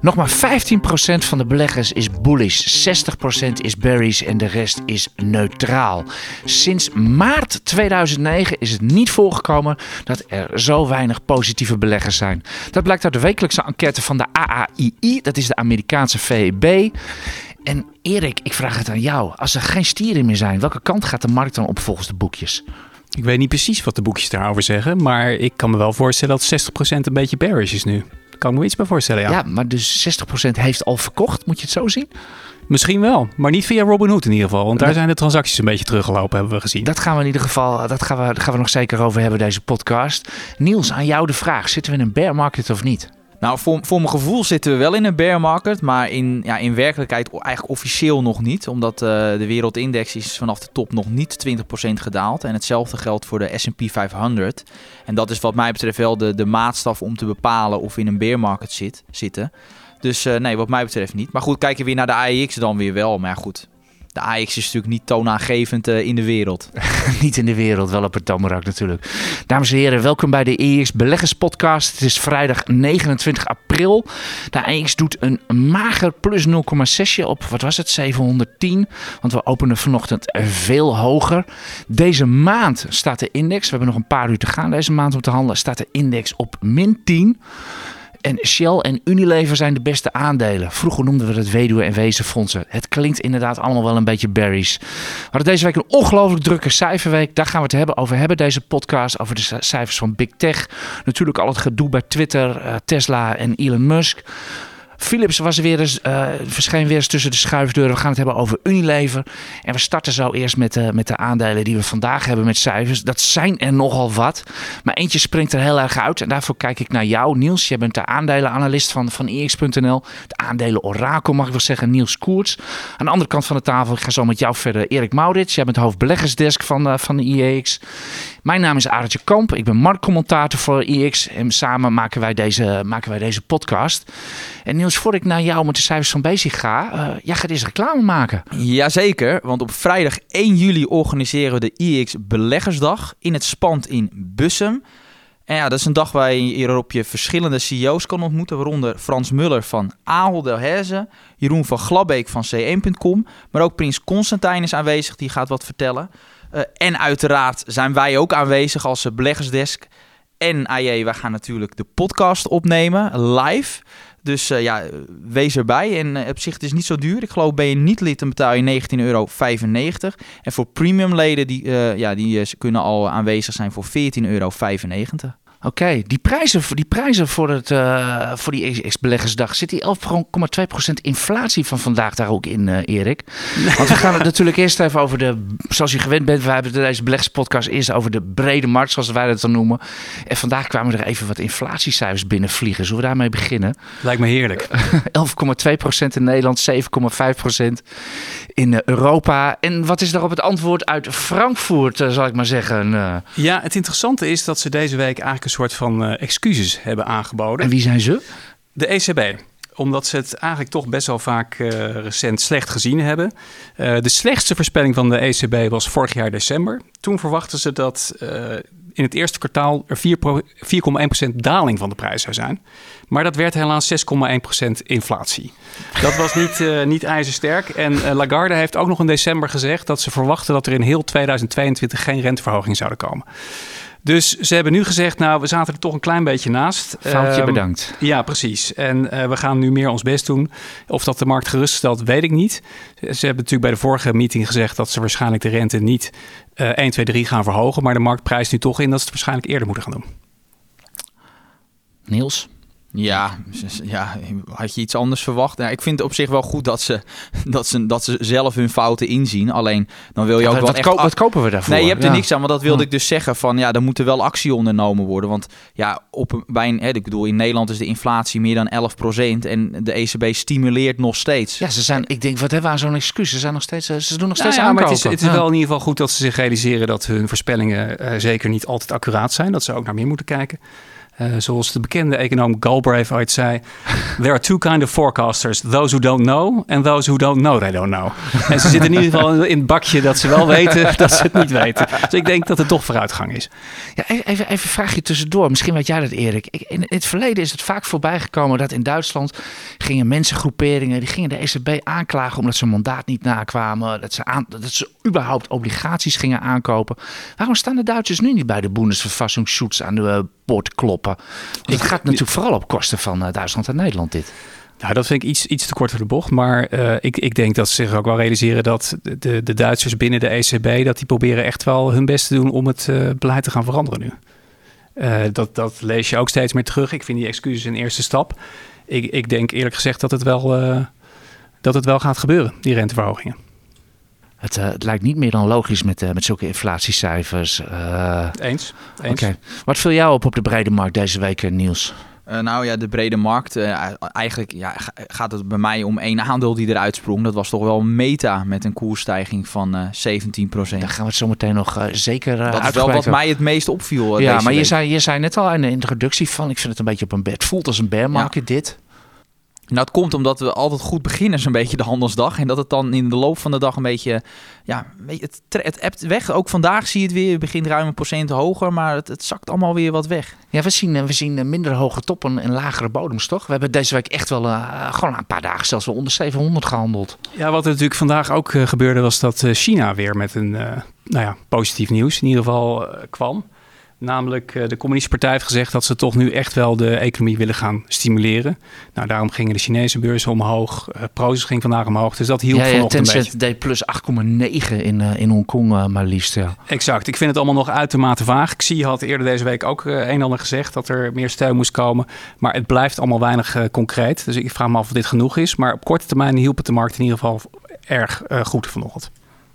Nog maar 15% van de beleggers is bullish, 60% is bearish en de rest is neutraal. Sinds maart 2009 is het niet voorgekomen dat er zo weinig positieve beleggers zijn. Dat blijkt uit de wekelijkse enquête van de AAII, dat is de Amerikaanse VEB. En Erik, ik vraag het aan jou. Als er geen stieren meer zijn, welke kant gaat de markt dan op volgens de boekjes? Ik weet niet precies wat de boekjes daarover zeggen, maar ik kan me wel voorstellen dat 60% een beetje bearish is nu. Kan ik me iets bij voorstellen, ja. Ja, maar dus 60% heeft al verkocht, moet je het zo zien? Misschien wel, maar niet via Robinhood in ieder geval. Want daar zijn de transacties een beetje teruggelopen, hebben we gezien. Dat gaan we in ieder geval, dat gaan we, daar gaan we nog zeker over hebben, deze podcast. Niels, aan jou de vraag, zitten we in een bear market of niet? Nou, voor, mijn gevoel zitten we wel in een bear market, maar in, ja, in werkelijkheid eigenlijk officieel nog niet. Omdat uh, de wereldindex is vanaf de top nog niet 20% gedaald. En hetzelfde geldt voor de S&P 500. En dat is wat mij betreft wel de, de maatstaf om te bepalen of we in een bear market zit, zitten. Dus uh, nee, wat mij betreft niet. Maar goed, kijken we weer naar de AEX dan weer wel. Maar goed, de Ajax is natuurlijk niet toonaangevend uh, in de wereld. niet in de wereld, wel op het Tamerak natuurlijk. Dames en heren, welkom bij de EX Beleggers Podcast. Het is vrijdag 29 april. De AX doet een mager plus 0,6 op, wat was het, 710. Want we openen vanochtend veel hoger. Deze maand staat de index, we hebben nog een paar uur te gaan deze maand om te handelen, staat de index op min 10. En Shell en Unilever zijn de beste aandelen. Vroeger noemden we het weduwe- en wezenfondsen. Het klinkt inderdaad allemaal wel een beetje berries. We hadden deze week een ongelooflijk drukke cijferweek. Daar gaan we het hebben over hebben, deze podcast. Over de cijfers van Big Tech. Natuurlijk al het gedoe bij Twitter, uh, Tesla en Elon Musk. Philips was weer eens, uh, verscheen weer eens tussen de schuifdeuren. We gaan het hebben over Unilever. En we starten zo eerst met, uh, met de aandelen die we vandaag hebben met cijfers. Dat zijn er nogal wat. Maar eentje springt er heel erg uit. En daarvoor kijk ik naar jou, Niels. Jij bent de aandelenanalist van, van EX.nl. De aandelen mag ik wel zeggen, Niels Koerts. Aan de andere kant van de tafel, ik ga zo met jou verder, Erik Maurits. Jij bent hoofdbeleggersdesk van, uh, van de IEX. Mijn naam is Arentje Kamp. Ik ben marktcommentator voor IEX. En samen maken wij deze, maken wij deze podcast. En Niels, voordat ik naar jou met de cijfers van bezig ga, uh, jij gaat eens reclame maken. Jazeker, want op vrijdag 1 juli organiseren we de IEX Beleggersdag in het Spand in Bussum. En ja, dat is een dag waar je hierop je verschillende CEO's kan ontmoeten, waaronder Frans Muller van Ahold Delhaize, Jeroen van Glabbeek van C1.com, maar ook Prins Constantijn is aanwezig, die gaat wat vertellen. Uh, en uiteraard zijn wij ook aanwezig als beleggersdesk. En AJ, wij gaan natuurlijk de podcast opnemen, live. Dus uh, ja, wees erbij. En uh, op zich het is niet zo duur. Ik geloof ben je niet lid, dan betaal je 19,95 euro. En voor premium leden, die, ja, die kunnen al aanwezig zijn voor 14,95 euro. Oké, okay. die, prijzen, die prijzen voor, het, uh, voor die ex-beleggersdag, zit die 11,2% inflatie van vandaag daar ook in, uh, Erik? Want we gaan het natuurlijk eerst even over de, zoals je gewend bent, we hebben deze beleggerspodcast eerst over de brede markt, zoals wij dat dan noemen. En vandaag kwamen er even wat inflatiecijfers binnenvliegen. Zullen we daarmee beginnen? Lijkt me heerlijk. 11,2% in Nederland, 7,5% in Europa. En wat is daarop het antwoord uit Frankfurt, uh, zal ik maar zeggen? Ja, het interessante is dat ze deze week eigenlijk een soort van uh, excuses hebben aangeboden. En wie zijn ze? De ECB omdat ze het eigenlijk toch best wel vaak uh, recent slecht gezien hebben. Uh, de slechtste voorspelling van de ECB was vorig jaar december. Toen verwachten ze dat uh, in het eerste kwartaal er 4,1% daling van de prijs zou zijn. Maar dat werd helaas 6,1% inflatie. Dat was niet, niet ijzersterk. En Lagarde heeft ook nog in december gezegd dat ze verwachten dat er in heel 2022 geen renteverhoging zouden komen. Dus ze hebben nu gezegd, nou, we zaten er toch een klein beetje naast. Foutje um, bedankt. Ja, precies. En uh, we gaan nu meer ons best doen. Of dat de markt geruststelt, weet ik niet. Ze hebben natuurlijk bij de vorige meeting gezegd dat ze waarschijnlijk de rente niet uh, 1, 2, 3 gaan verhogen. Maar de markt prijst nu toch in dat ze het waarschijnlijk eerder moeten gaan doen. Niels? Ja, ja, had je iets anders verwacht? Ja, ik vind het op zich wel goed dat ze, dat, ze, dat ze zelf hun fouten inzien. Alleen dan wil je ook wat, wel wat, echt... kopen we daarvoor? Nee, je hebt er Ja. niks aan, maar dat wilde Hm. ik dus zeggen. Van ja, er moet er wel actie ondernomen worden. Want ja, op, een- bij een, hè, ik bedoel, in Nederland is de inflatie meer dan 11% en de ECB stimuleert nog steeds. Ja, ze zijn, ik denk, wat hebben we aan zo'n excuus? Ze, zijn nog steeds, eh, ze doen nog Nou steeds ja, maar het is, het is Ja. wel in ieder geval goed dat ze zich realiseren dat hun voorspellingen eh, zeker niet altijd accuraat zijn. Dat ze ook naar meer moeten kijken. Eh, zoals de bekende econoom Galbraith ooit zei: There are two kind of forecasters: those who don't know and those who don't know they don't know. en ze zitten in ieder geval in het bakje dat ze wel weten dat ze het niet weten. Dus ik denk dat er toch vooruitgang is. Ja, even, even, een vraagje tussendoor. Misschien weet jij dat, Erik. Ik, in het verleden is het vaak voorbij gekomen dat in Duitsland gingen mensengroeperingen, die gingen de ECB aanklagen omdat ze mandaat niet nakwamen, dat ze, aan, dat ze überhaupt obligaties gingen aankopen. Waarom staan de Duitsers nu niet bij de Bundesverfassungsschutz aan de eh, poort kloppen? Want het gaat natuurlijk vooral op kosten van eh, Duitsland en Nederland dit. Nou, dat vind ik iets, iets te kort voor de bocht. Maar eh, ik, ik denk dat ze zich ook wel realiseren dat de, de Duitsers binnen de ECB... dat die proberen echt wel hun best te doen om het eh, beleid te gaan veranderen nu. Dat, dat lees je ook steeds meer terug. Ik vind die excuses een eerste stap. Ik, ik denk eerlijk gezegd dat het wel, dat het wel gaat gebeuren, die renteverhogingen. Het, eh, het lijkt niet meer dan logisch met, eh, met zulke inflatiecijfers. Eh, Eens? Oké. Eens. Wat viel jou op op de brede markt deze week, Niels? Eh, nou ja, de brede markt. eh, eigenlijk ja, ga- gaat het bij mij om één aandeel die eruit sprong. Dat was toch wel Meta met een koersstijging van eh 17%. Daar gaan we het zo meteen nog eh, zeker uh, dat is wel wat mij het meest opviel. Ja, deze maar je zei, je zei net al in de introductie van... ik vind het een beetje op een bed. Het voelt als een bear market dit. Nou, het komt omdat we altijd goed beginnen, zo'n beetje de handelsdag. En dat het dan in de loop van de dag een beetje. Ja, het, het ebt weg. Ook vandaag zie je het weer. Het begint ruim een procent hoger, maar het, het zakt allemaal weer wat weg. Ja, we zien, we zien minder hoge toppen en lagere bodems, toch? We hebben deze week echt wel eh, gewoon een paar dagen zelfs wel onder 700 gehandeld. Ja, wat er natuurlijk vandaag ook eh, gebeurde... was dat eh, China weer met een nou ja, positief nieuws in ieder geval kwam. Namelijk, eh, de Communistische Partij heeft gezegd dat ze toch nu echt wel de economie willen gaan stimuleren. Nou, daarom gingen de Chinese beurzen omhoog. Uh, Prozus ging vandaag omhoog. Dus dat hielp ja, een beetje. Tencent deed plus 8,9 in, eh, in Hongkong eh, maar liefst, ja. Exact. Ik vind het allemaal nog uitermate vaag. Xi had eerder deze week ook eh, een en ander gezegd dat er meer steun moest komen. Maar het blijft allemaal weinig eh, concreet. Dus ik vraag me af of dit genoeg is. Maar op korte termijn hielp het de markt in ieder geval erg eh, goed vanochtend.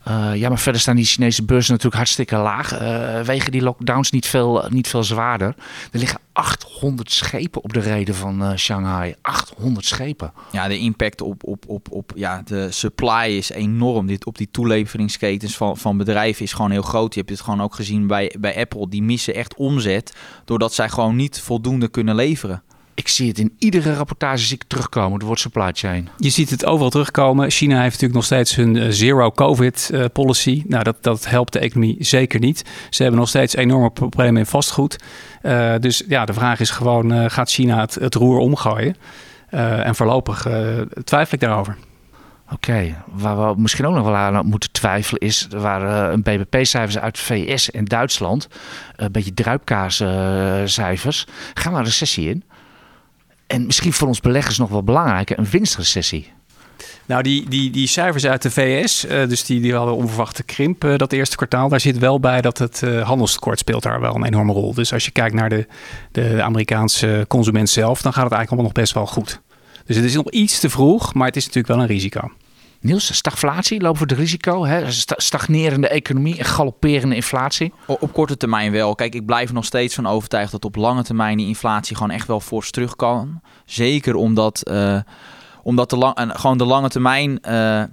Uh, ja, maar verder staan die Chinese beurzen natuurlijk hartstikke laag. Uh, wegen die lockdowns niet veel, niet veel zwaarder. Er liggen 800 schepen op de reden van uh, Shanghai. 800 schepen. Ja, de impact op, op, op, op ja, de supply is enorm. Dit, op die toeleveringsketens van, van bedrijven is gewoon heel groot. Je hebt het gewoon ook gezien bij, bij Apple. Die missen echt omzet doordat zij gewoon niet voldoende kunnen leveren. Ik zie het in iedere rapportage zie ik terugkomen. Het wordt supply chain. Je ziet het overal terugkomen. China heeft natuurlijk nog steeds hun uh, zero COVID uh, policy. Nou, dat, dat helpt de economie zeker niet. Ze hebben nog steeds enorme problemen in vastgoed. Uh, dus ja, de vraag is gewoon, gaat China het, het roer omgooien? en voorlopig twijfel ik daarover. Oké, okay. waar we misschien ook nog wel aan moeten twijfelen is... er waren een BBP-cijfers uit VS en Duitsland. Een beetje druipkaascijfers. Gaan we een recessie in? En misschien voor ons beleggers nog wel belangrijker, een winstrecessie. Nou, die, die, die cijfers uit de VS, uh, dus die, die hadden onverwachte krimp uh, dat eerste kwartaal. Daar zit wel bij dat het uh, handelstekort speelt daar wel een enorme rol. Dus als je kijkt naar de, de Amerikaanse consument zelf, dan gaat het eigenlijk allemaal nog best wel goed. Dus het is nog iets te vroeg, maar het is natuurlijk wel een risico. Niels, stagflatie, lopen we het risico? Hè? Stagnerende economie en galopperende inflatie? Op, korte termijn wel. Kijk, ik blijf nog steeds van overtuigd dat op lange termijn die inflatie gewoon echt wel fors terug kan. Zeker omdat, uh, omdat de, lang, gewoon de lange termijn uh,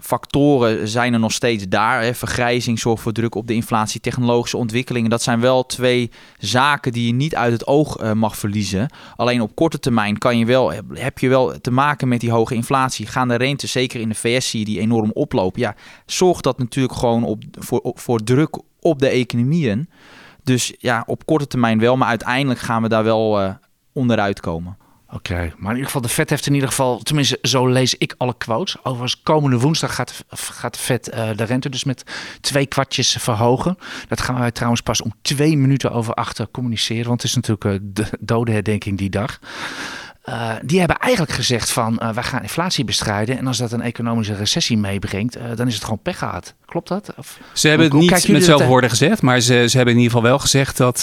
factoren zijn er nog steeds daar. Hè. Vergrijzing zorgt voor druk op de inflatie, technologische ontwikkelingen. Dat zijn wel twee zaken die je niet uit het oog mag verliezen. Alleen op korte termijn kan je wel, heb je wel te maken met die hoge inflatie. Gaan de rente, zeker in de VS die enorm oplopen. Ja, zorgt dat natuurlijk gewoon op, voor, voor druk op de economieën. Dus ja, op korte termijn wel, maar uiteindelijk gaan we daar wel onderuit komen. Oké, okay, maar in ieder geval, de Fed heeft in ieder geval, tenminste zo lees ik alle quotes. Overigens, komende woensdag gaat, gaat de Fed uh, de rente dus met twee kwartjes verhogen. Dat gaan wij trouwens pas om twee minuten over achter communiceren, want het is natuurlijk uh, de dodenherdenking die dag. Uh, die hebben eigenlijk gezegd van, uh, wij gaan inflatie bestrijden en als dat een economische recessie meebrengt, uh, dan is het gewoon pech gehad. Klopt dat? Of, ze hebben het niet met zelf woorden gezegd, maar ze, ze hebben in ieder geval wel gezegd dat,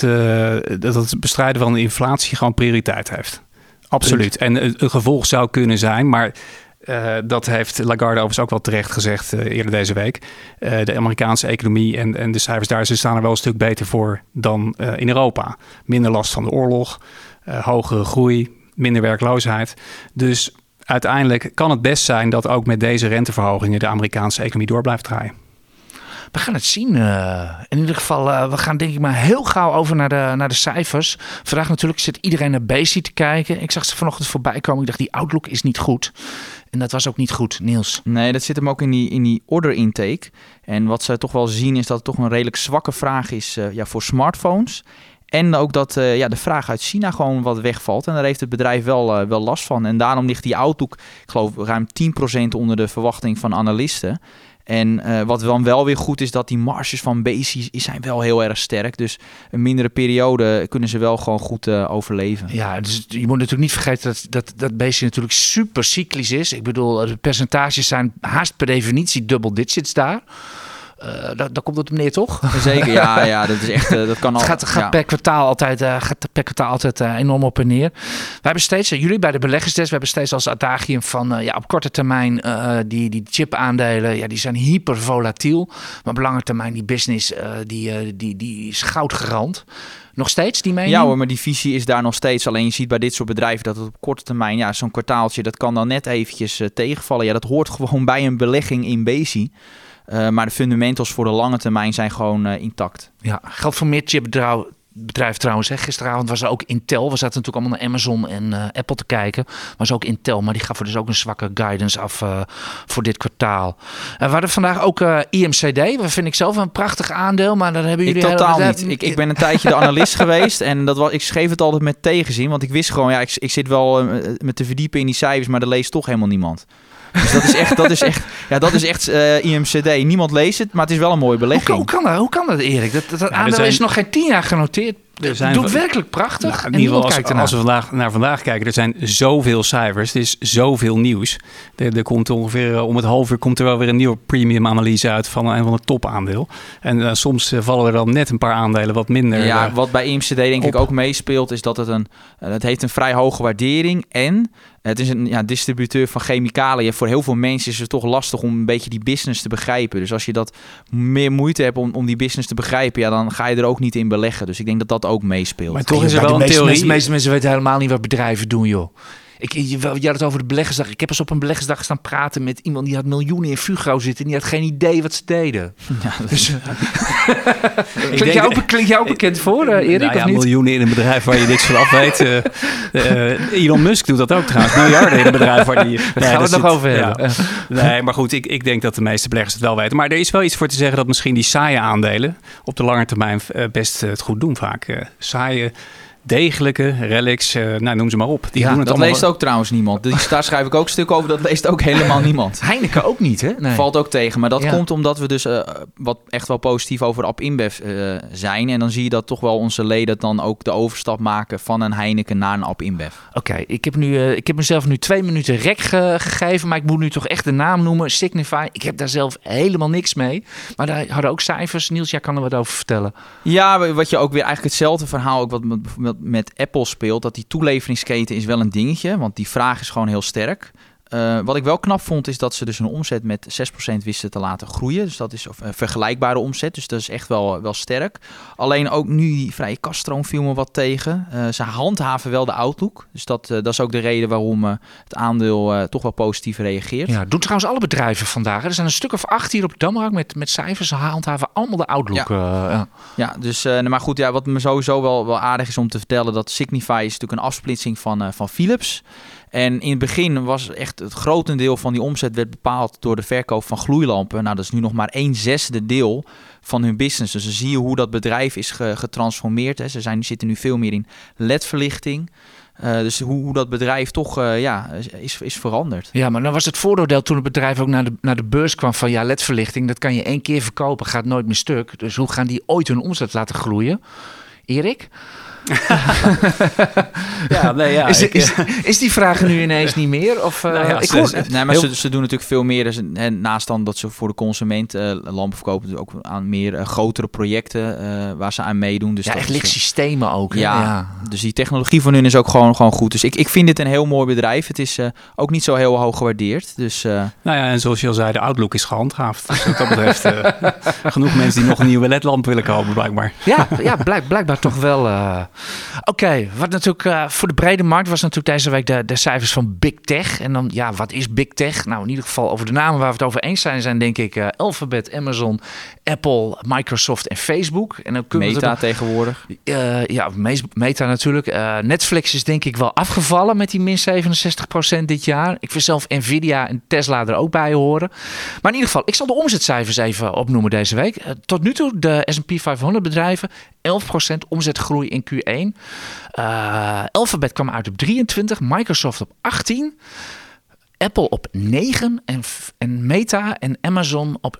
dat het bestrijden van de inflatie gewoon prioriteit heeft. Absoluut. En een gevolg zou kunnen zijn, maar uh, dat heeft Lagarde overigens ook wel terecht gezegd uh, eerder deze week. Uh, de Amerikaanse economie en, en de cijfers daar ze staan er wel een stuk beter voor dan in Europa. Minder last van de oorlog, hogere groei, minder werkloosheid. Dus uiteindelijk kan het best zijn dat ook met deze renteverhogingen de Amerikaanse economie door blijft draaien. We gaan het zien. in ieder geval, we gaan denk ik maar heel gauw over naar de, naar de cijfers. Vandaag natuurlijk zit iedereen naar Basic te kijken. Ik zag ze vanochtend voorbij komen. Ik dacht, die outlook is niet goed. En dat was ook niet goed, Niels. Nee, dat zit hem ook in die, in die order intake. En wat ze toch wel zien is dat het toch een redelijk zwakke vraag is uh, ja, voor smartphones. En ook dat ja, de vraag uit China gewoon wat wegvalt. En daar heeft het bedrijf wel, wel last van. En daarom ligt die outlook, ik geloof, ruim 10% onder de verwachting van analisten. En uh, wat dan wel weer goed is, dat die marges van Bezi zijn wel heel erg sterk. Dus een mindere periode kunnen ze wel gewoon goed uh, overleven. Ja, dus je moet natuurlijk niet vergeten dat, dat, dat natuurlijk super cyclisch is. Ik bedoel, de percentages zijn haast per definitie double digits daar. Daar, daar, komt het neer, toch? Zeker, ja, ja dat is echt. Uh, dat kan al. Het gaat, gaat ja. per kwartaal altijd, gaat per kwartaal altijd enorm op en neer. We hebben steeds, jullie bij de beleggersdesk, we hebben steeds als adagium van ja, op korte termijn die, die chip-aandelen, ja, die zijn hyper volatiel. Maar op lange termijn die business, die, die, die is goudgerand. Nog steeds die mening? Ja hoor, maar die visie is daar nog steeds. Alleen je ziet bij dit soort bedrijven dat het op korte termijn, ja, zo'n kwartaaltje, dat kan dan net eventjes tegenvallen. Ja, dat hoort gewoon bij een belegging in Bezi. Uh, maar de fundamentals voor de lange termijn zijn gewoon uh, intact. Ja, geldt voor meer chipbedrijven bedrijf trouwens. Hè. Gisteravond was er ook Intel. We zaten natuurlijk allemaal naar Amazon en uh, Apple te kijken. Was ook Intel, maar die gaf er dus ook een zwakke guidance af uh, voor dit kwartaal. En we hadden vandaag ook IMCD. Dat vind ik zelf een prachtig aandeel, maar daar hebben jullie... Ik totaal niet. Ik, ik ben een tijdje de analist geweest en dat was, ik schreef het altijd met tegenzin. Want ik wist gewoon, ja, ik, ik zit wel met te verdiepen in die cijfers, maar daar leest toch helemaal niemand. Dus dat is echt, dat is echt, ja, dat is echt uh, IMCD. Niemand leest het, maar het is wel een mooie belegging. Hoe, hoe kan dat, hoe kan dat Erik? Dat, dat, dat ja, aandeel zijn... is nog geen tien jaar genoteerd. Er zijn doet werkelijk prachtig. Nou, in ieder geval, als, als, we vandaag, naar vandaag kijken, er zijn zoveel cijfers. Er is zoveel nieuws. Er, er komt ongeveer uh, om het half uur komt er wel weer een nieuwe premium analyse uit van een van de topaandeel. En uh, soms uh, vallen er dan net een paar aandelen wat minder. Ja, wat bij IMCD denk op. ik ook meespeelt, is dat het een, het heeft een vrij hoge waardering en het is een ja, distributeur van chemicaliën. Voor heel veel mensen is het toch lastig om een beetje die business te begrijpen. Dus als je dat meer moeite hebt om, om die business te begrijpen, ja, dan ga je er ook niet in beleggen. Dus ik denk dat dat ook meespeelt. Maar toch is er wel een theorie. De meeste mensen weten helemaal niet wat bedrijven doen, joh. Ik, je, je had het over de beleggersdag. Ik heb eens op een beleggersdag staan praten met iemand die had miljoenen in Fugro zitten. En die had geen idee wat ze deden. Ja, dus, klinkt, jou ook, klinkt jou ook bekend voor, uh, Erik? Nou ja, of niet? miljoenen in een bedrijf waar je niks van af weet. Uh, uh, Elon Musk doet dat ook trouwens. Miljarden in een bedrijf waar die... Daar gaan we het nog over hebben. Ja. Nee, maar goed, ik, ik denk dat de meeste beleggers het wel weten. Maar er is wel iets voor te zeggen dat misschien die saaie aandelen op de lange termijn best het goed doen vaak. saaie degelijke, relics, uh, nou noem ze maar op. Die ja, doen het dat leest ook trouwens niemand. Die, daar schrijf ik ook een stuk over, dat leest ook helemaal niemand. Heineken ook niet, hè? Nee. Valt ook tegen, maar dat ja. komt omdat we dus uh, wat echt wel positief over App InBev uh, zijn. En dan zie je dat toch wel onze leden dan ook de overstap maken van een Heineken naar een App InBev. Oké, okay, ik, heb nu, ik heb mezelf nu twee minuten rek ge gegeven, maar ik moet nu toch echt de naam noemen. Signify, ik heb daar zelf helemaal niks mee. Maar daar hadden ook cijfers. Niels, jij kan er wat over vertellen. Ja, wat je ook weer eigenlijk hetzelfde verhaal, ook wat met, met Apple speelt, dat die toeleveringsketen is wel een dingetje, want die vraag is gewoon heel sterk. Uh, wat ik wel knap vond, is dat ze dus een omzet met 6% wisten te laten groeien. Dus dat is een uh, vergelijkbare omzet. Dus dat is echt wel, wel sterk. Alleen ook nu die vrije kaststroom viel me wat tegen. Uh, ze handhaven wel de outlook. Dus dat, dat is ook de reden waarom het aandeel toch wel positief reageert. Ja, doen trouwens alle bedrijven vandaag. Er zijn een stuk of acht hier op Damrak met, met cijfers. Ze handhaven allemaal de outlook. Ja, ja. ja dus maar goed, ja, wat me sowieso wel, wel aardig is om te vertellen... dat Signify is natuurlijk een afsplitsing van, van Philips... En in het begin was echt het grotendeel van die omzet werd bepaald door de verkoop van gloeilampen. Nou, dat is nu nog maar een zesde deel van hun business. Dus dan zie je hoe dat bedrijf is getransformeerd. Hè. Ze zijn, zitten nu veel meer in LED-verlichting. Uh, dus hoe, dat bedrijf toch uh, ja, is, is veranderd. Ja, maar dan was het vooroordeel toen het bedrijf ook naar de, naar de beurs kwam van ja, ledverlichting, dat kan je één keer verkopen, gaat nooit meer stuk. Dus hoe gaan die ooit hun omzet laten groeien? Erik? Ja, nee, ja. is, ik, is, is die vraag nu ineens niet meer? Of, eh, Nou ja, ik hoor, Nee, maar heel- ze, ze doen natuurlijk veel meer. Dus, hè, naast dan dat ze voor de consument eh, lampen verkopen, dus ook aan meer eh, grotere projecten eh, waar ze aan meedoen. Dus ja, echt is, eh, lichtsystemen ook. Ja. ja. Dus die technologie van hun is ook gewoon, gewoon goed. Dus ik, ik vind dit een heel mooi bedrijf. Het is eh, ook niet zo heel hoog gewaardeerd. Dus eh, Nou ja, en zoals je al zei, de Outlook is gehandhaafd. Dus wat dat betreft eh, genoeg mensen die nog een nieuwe ledlamp willen kopen, blijkbaar. Ja, ja blijk, blijkbaar toch wel. Oké, wat natuurlijk eh, voor de brede markt was natuurlijk deze week de, de cijfers van Big Tech. En dan, ja, wat is Big Tech? Nou, in ieder geval over de namen waar we het over eens zijn, zijn denk ik eh, Alphabet, Amazon, Apple, Microsoft en Facebook. En dan kunnen we Meta het tegenwoordig. Eh, ja, Meta natuurlijk. Eh, Netflix is denk ik wel afgevallen met die min 67% dit jaar. Ik vind zelf Nvidia en Tesla er ook bij horen. Maar in ieder geval, ik zal de omzetcijfers even opnoemen deze week. Eh, tot nu toe de S&P 500 bedrijven. 11% omzetgroei in Q1. Eh, Alphabet kwam uit op 23, Microsoft op 18. Apple op 9 en, en Meta en Amazon op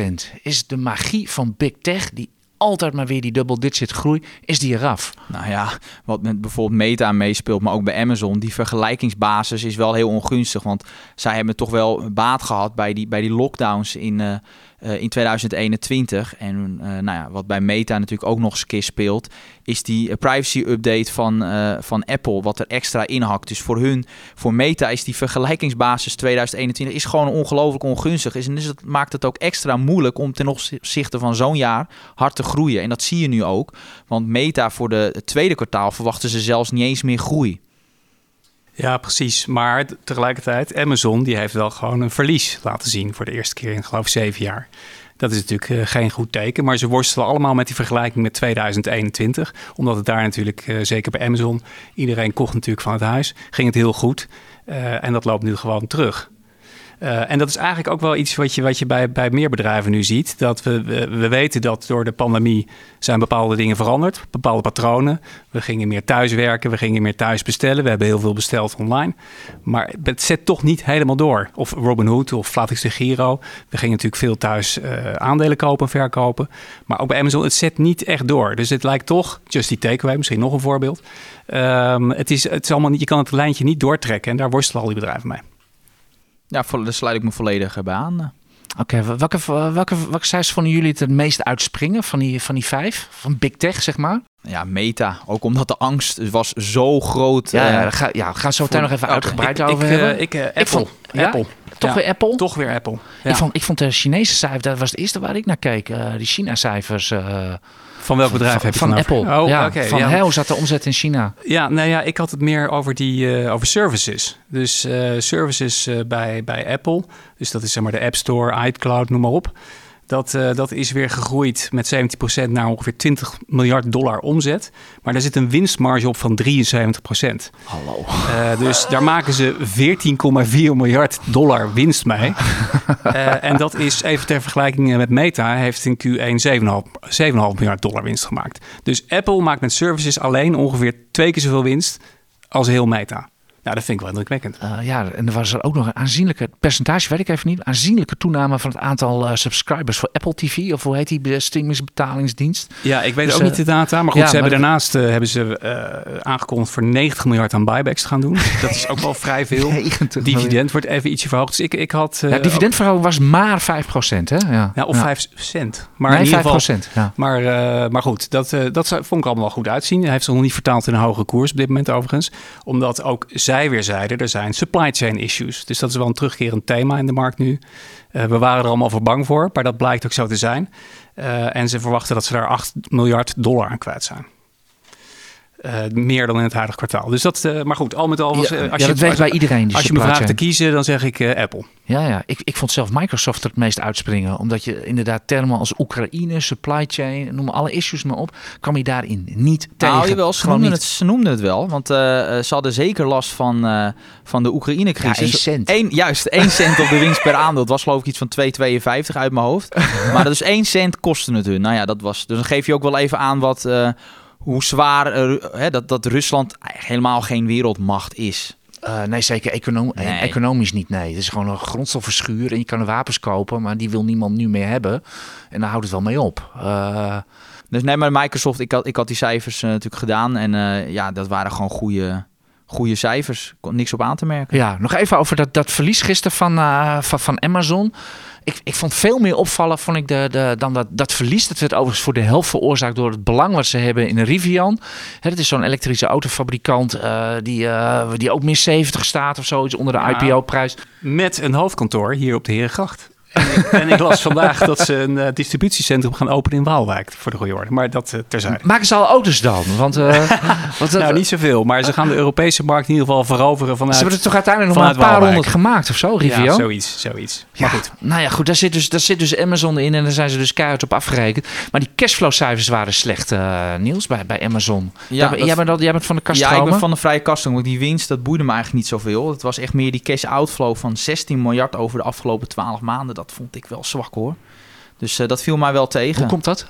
7%. Is de magie van Big Tech, die altijd maar weer die double-digit groei, is die eraf. Nou ja, wat met bijvoorbeeld Meta meespeelt, maar ook bij Amazon, die vergelijkingsbasis is wel heel ongunstig. Want zij hebben toch wel baat gehad bij die, bij die lockdowns in, eh, in 2021. En eh, nou ja, wat bij Meta natuurlijk ook nog eens een keer speelt, is die eh, privacy-update van, eh, van Apple, wat er extra in hakt. Dus voor hun, voor Meta is die vergelijkingsbasis 2021 is gewoon ongelooflijk ongunstig. En dus dat maakt het ook extra moeilijk om ten opzichte van zo'n jaar hard te groeien. En dat zie je nu ook. Want Meta voor de het tweede kwartaal verwachten ze zelfs niet eens meer groei. Ja, precies. Maar tegelijkertijd, Amazon die heeft wel gewoon een verlies laten zien voor de eerste keer in geloof ik zeven jaar. Dat is natuurlijk eh, geen goed teken, maar ze worstelen allemaal met die vergelijking met 2021. Omdat het daar natuurlijk, eh, zeker bij Amazon, iedereen kocht natuurlijk van het huis, ging het heel goed. Eh, en dat loopt nu gewoon terug. Eh, en dat is eigenlijk ook wel iets wat je, wat je bij, bij meer bedrijven nu ziet. Dat we, we, we weten dat door de pandemie zijn bepaalde dingen veranderd. Bepaalde patronen. We gingen meer thuiswerken, we gingen meer thuis bestellen. We hebben heel veel besteld online. Maar het zet toch niet helemaal door. Of Robinhood of Flatix Giro. We gingen natuurlijk veel thuis eh, aandelen kopen en verkopen. Maar ook bij Amazon, het zet niet echt door. Dus het lijkt toch, just die takeaway, misschien nog een voorbeeld. Ehm, het, is, het is allemaal niet, je kan het lijntje niet doortrekken. En daar worstelen al die bedrijven mee. Ja, daar sluit ik me volledig bij aan. Oké, welke, welke, welke cijfers vonden jullie het het meest uitspringen van die, van die vijf? Van Big Tech, zeg maar? Ja, Meta. Ook omdat de angst was zo groot. Ja, eh, ja, ga, ja we gaan zo meteen nog even uitgebreid ik, over ik, hebben. eh, ik, eh, Apple. Ik vond- ja? Apple. Toch Ja, weer Apple? Toch weer Apple. Ja. Ik, vond, ik vond de Chinese cijfers, dat was het eerste waar ik naar keek. eh, die China-cijfers. eh, Van welk bedrijf van, heb je van het dan Apple. Oh, ja, van ja. hoe zat de omzet in China? Ja, nou ja, ik had het meer over die eh, over services. Dus eh, services eh, bij, bij Apple. Dus dat is zeg maar de App Store, iCloud, noem maar op. Dat, eh, dat is weer gegroeid met 70% naar ongeveer 20 miljard dollar omzet. Maar daar zit een winstmarge op van 73%. Hallo. Eh, dus daar maken ze 14,4 miljard dollar winst mee. Eh, en dat is even ter vergelijking met Meta, heeft in Q1 7,5 7,5 miljard dollar winst gemaakt. Dus Apple maakt met services alleen ongeveer twee keer zoveel winst als heel Meta. Nou, dat vind ik wel indrukwekkend. Eh, ja, en er was er ook nog een aanzienlijke percentage, weet ik even niet, aanzienlijke toename van het aantal eh, subscribers voor Apple TV. Of hoe heet die be- streamingsbetalingsdienst? Ja, ik weet Dus, ook eh, niet de data. Maar goed, ja, ze hebben daarnaast eh, hebben ze eh, aangekondigd voor 90 miljard aan buybacks te gaan doen. dat is ook wel vrij veel. 90 Dividend wordt even ietsje verhoogd. Dus ik, ik had... eh, Ja, dividendverhoging was maar 5%, hè? Ja, Ja, of ja. 5 cent. Maar nee, in ieder geval, 5%. Ja. Maar, eh, maar goed, dat, eh, dat vond ik allemaal wel goed uitzien. Hij heeft zich nog niet vertaald in een hogere koers op dit moment overigens. Omdat ook zij weer zeiden, er zijn supply chain issues. Dus dat is wel een terugkerend thema in de markt nu. Eh, we waren er allemaal voor bang voor, maar dat blijkt ook zo te zijn. Eh, en ze verwachten dat ze daar 8 miljard dollar aan kwijt zijn. Eh, meer dan in het huidige kwartaal. Dus dat, eh, maar goed, al met al. was, Ja, eh, ja, als je, dat weegt als, bij iedereen. Die als je me vraagt te kiezen, dan zeg ik eh, Apple. Ja, ja. Ik, ik vond zelf Microsoft er het meest uitspringen. Omdat je inderdaad termen als Oekraïne, supply chain, noem alle issues maar op, kwam je daarin niet tegen. Nou, jawel, ze Gewoon noemden, niet. het, ze noemden het wel. Want eh, eh, ze hadden zeker last van, eh, van de Oekraïne-crisis. Ja, één cent. Eén- juist, 1 cent op de winst per aandeel. Het was geloof ik iets van 2,52 uit mijn hoofd. maar dat is 1 cent kostte het hun. Nou ja, dat was... Dus dan geef je ook wel even aan wat... eh, hoe zwaar eh, hè, dat, dat Rusland helemaal geen wereldmacht is. Uh, nee, zeker Nee. economisch niet. Nee, het is gewoon een grondstoffenschuur en je kan er wapens kopen, maar die wil niemand nu meer hebben. En daar houdt het wel mee op. Uh, Dus nee, maar Microsoft, ik had, ik had die cijfers uh, natuurlijk gedaan en ja, dat waren gewoon goede, goede cijfers. Kon niks op aan te merken. Ja, nog even over dat, dat verlies gisteren van, van, van Amazon. Ik, ik vond veel meer opvallen vond ik de, de, dan dat, dat verlies. Dat werd overigens voor de helft veroorzaakt door het belang wat ze hebben in Rivian. Hè, dat is zo'n elektrische autofabrikant uh, die, uh, die ook min 70 staat of zoiets onder de ja, IPO-prijs. Met een hoofdkantoor hier op de Herengracht. En ik, en ik, las vandaag dat ze een uh, distributiecentrum gaan openen in Waalwijk, voor de goede orde. Maar dat uh, terzijde. Maken ze al auto's dan? Want, uh, want nou, niet zoveel. Maar ze gaan de Europese markt in ieder geval veroveren vanuit Ze hebben er toch uiteindelijk nog maar een paar Waalwijk. honderd gemaakt of zo, Rivio? Ja, zoiets. zoiets. Ja, maar goed. Nou ja, goed. Daar zit, dus, daar zit dus Amazon in en daar zijn ze dus keihard op afgerekend. Maar die cashflow-cijfers waren slecht, uh, Niels, bij, bij Amazon. Ja, jij, jij, bent, al, jij bent van de kast Ja, ik ben van de vrije kast. Want die winst, dat boeide me eigenlijk niet zoveel. Het was echt meer die cash-outflow van 16 miljard over de afgelopen 12 maanden. Dat vond ik wel zwak hoor. Dus uh, dat viel mij wel tegen. Hoe komt dat?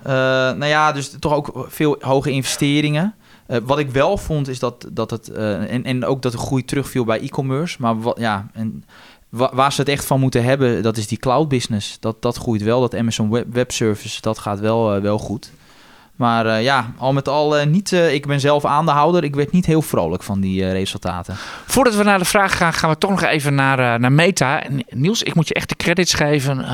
Uh, nou ja, dus toch ook veel hoge investeringen. Uh, wat ik wel vond is dat, dat het. en, en ook dat de groei terugviel bij e-commerce. Maar wat, ja, en wa waar ze het echt van moeten hebben, dat is die cloud business. Dat, dat groeit wel. Dat Amazon Web, Web Service, dat gaat wel, wel goed. Maar uh, ja, al met al uh, niet. Uh, ik ben zelf aandeelhouder. Ik werd niet heel vrolijk van die resultaten. Voordat we naar de vraag gaan, gaan we toch nog even naar, naar Meta. Niels, ik moet je echt de credits geven.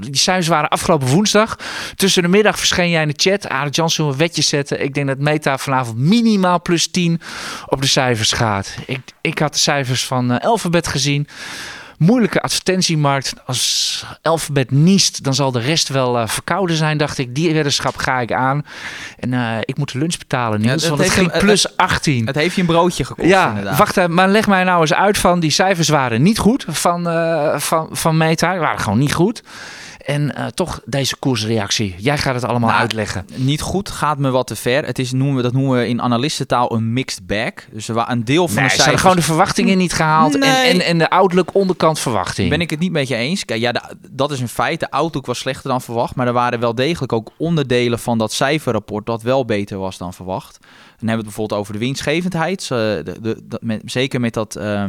die cijfers waren afgelopen woensdag. Tussen de middag verscheen jij in de chat. Arendt Jansen een wetje zetten. Ik denk dat Meta vanavond minimaal plus 10 op de cijfers gaat. Ik, ik had de cijfers van Alphabet gezien moeilijke advertentiemarkt. Als Alphabet niest, dan zal de rest wel uh, verkouden zijn, dacht ik. Die weddenschap ga ik aan. En uh, ik moet de lunch betalen, Niels, ja, want het ging plus het, 18. Het heeft je een broodje gekost, Ja, inderdaad. wacht maar leg mij nou eens uit van... die cijfers waren niet goed van, uh, van, van Meta. Die waren gewoon niet goed. En uh, toch deze koersreactie. Jij gaat het allemaal nou, uitleggen. Niet goed, gaat me wat te ver. Het is, noemen we, dat noemen we in analistentaal een mixed bag. Dus er een deel van nee, de ze cijfers... hadden gewoon de verwachtingen niet gehaald. Nee. En, en, en de outlook onderkant verwachting. Ben ik het niet met je eens. Kijk, ja, de, dat is een feit. De outlook was slechter dan verwacht. Maar er waren wel degelijk ook onderdelen van dat cijferrapport... dat wel beter was dan verwacht. Dan hebben we het bijvoorbeeld over de winstgevendheid. Uh, de, de, met, zeker met dat... Uh,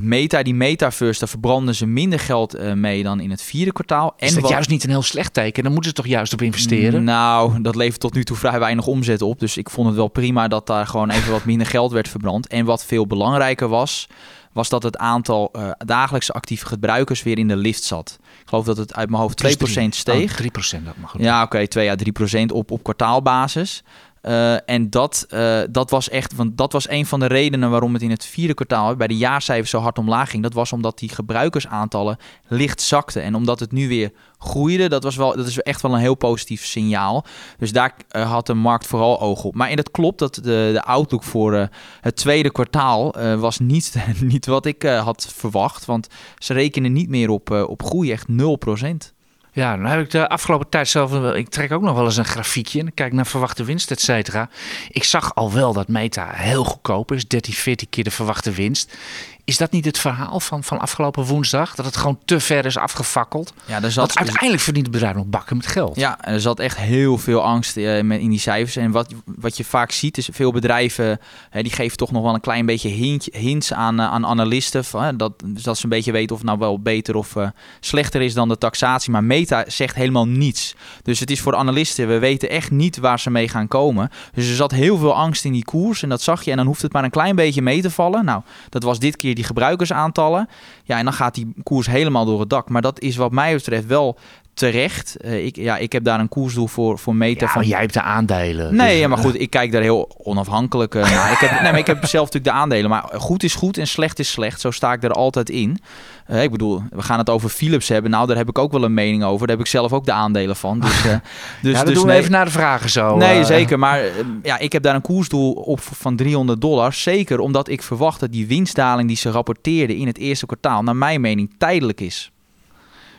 Meta, die metaverse, daar verbranden ze minder geld uh, mee dan in het vierde kwartaal. En is dat wat... juist niet een heel slecht teken? Dan moeten ze toch juist op investeren? Nou, dat levert tot nu toe vrij weinig omzet op. Dus ik vond het wel prima dat daar gewoon even wat minder geld werd verbrand. En wat veel belangrijker was, was dat het aantal uh, dagelijkse actieve gebruikers weer in de lift zat. Ik geloof dat het uit mijn hoofd 2% steeg. Oh, 3% dat mag goed. Ja, oké, okay, 2 à 3% op, op kwartaalbasis. Uh, en dat, uh, dat was echt, want dat was een van de redenen waarom het in het vierde kwartaal bij de jaarcijfers zo hard omlaag ging. Dat was omdat die gebruikersaantallen licht zakten. En omdat het nu weer groeide, dat, was wel, dat is echt wel een heel positief signaal. Dus daar uh, had de markt vooral oog op. Maar en dat klopt dat de, de outlook voor het tweede kwartaal was niet, niet wat ik had verwacht. Want ze rekenen niet meer op, op groei, echt 0%. Ja, dan heb ik de afgelopen tijd zelf... Ik trek ook nog wel eens een grafiekje en kijk naar verwachte winst, et cetera. Ik zag al wel dat Meta heel goedkoop is. 13, 14 keer de verwachte winst. Is dat niet het verhaal van, van afgelopen woensdag? Dat het gewoon te ver is afgefakkeld? Ja, er zat, Want uiteindelijk verdient het bedrijf nog bakken met geld. Ja, er zat echt heel veel angst uh, in die cijfers. En wat, wat je vaak ziet is veel bedrijven... Die geven toch nog wel een klein beetje hint, hints aan, uh, aan analisten. Van, dat, dus dat ze een beetje weten of het nou wel beter of slechter is dan de taxatie. Maar Meta zegt helemaal niets. Dus het is voor analisten, we weten echt niet waar ze mee gaan komen. Dus er zat heel veel angst in die koers en dat zag je. En dan hoeft het maar een klein beetje mee te vallen. Nou, dat was dit keer die gebruikersaantallen. Ja, en dan gaat die koers helemaal door het dak. Maar dat is wat mij betreft wel terecht. Uh, ik, ja, ik heb daar een koersdoel voor, voor Meta. Ja, van... jij hebt de aandelen. Nee, dus, ja, maar goed, ik kijk daar heel onafhankelijk uh, naar. ik heb, nee, maar ik heb zelf natuurlijk de aandelen. Maar goed is goed en slecht is slecht. Zo sta ik er altijd in. Uh, ik bedoel, we gaan het over Philips hebben. Nou, daar heb ik ook wel een mening over. Daar heb ik zelf ook de aandelen van. Dus, dus, ja, dus doen we nee, even naar de vragen zo. Nee, zeker. Maar ja, ik heb daar een koersdoel op van 300 dollar. Zeker omdat ik verwacht dat die winstdaling die ze rapporteerden in het eerste kwartaal, naar mijn mening, tijdelijk is.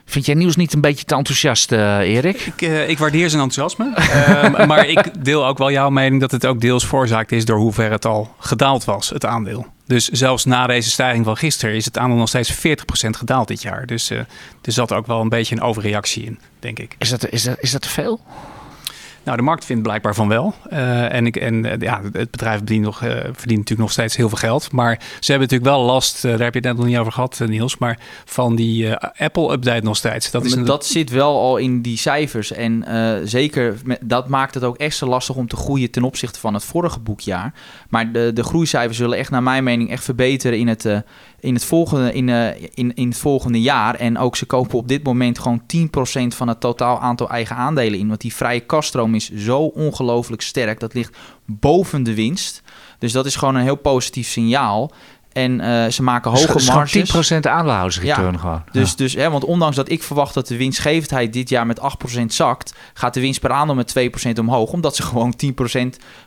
Vind jij nieuws niet een beetje te enthousiast, uh, Erik? Ik, uh, ik, waardeer zijn enthousiasme. uh, maar ik deel ook wel jouw mening dat het ook deels veroorzaakt is door hoe ver het al gedaald was, het aandeel. Dus zelfs na deze stijging van gisteren is het aandeel nog steeds 40% gedaald dit jaar. Dus er zat ook wel een beetje een overreactie in, denk ik. Is dat, is dat, is dat te veel? Nou, de markt vindt blijkbaar van wel. Uh, en ik, en uh, ja, het bedrijf verdient, nog, uh, verdient natuurlijk nog steeds heel veel geld. Maar ze hebben natuurlijk wel last, daar heb je het net nog niet over gehad, Niels, maar van die Apple-update nog steeds. Dat, is een... dat zit wel al in die cijfers. En zeker, met, dat maakt het ook extra lastig om te groeien ten opzichte van het vorige boekjaar. Maar de, de groeicijfers zullen echt, naar mijn mening, echt verbeteren in het, in het, volgende, in, in, in het volgende jaar. En ook ze kopen op dit moment gewoon 10% van het totaal aantal eigen aandelen in. Want die vrije kaststroom is zo ongelooflijk sterk. Dat ligt boven de winst. Dus dat is gewoon een heel positief signaal. En uh, ze maken hoge dus marges. 10% aandeelhoudersreturn ja, gewoon. Dus, dus hè, want ondanks dat ik verwacht dat de winstgevendheid dit jaar met 8% zakt, gaat de winst per aandeel met 2% omhoog. Omdat ze gewoon 10%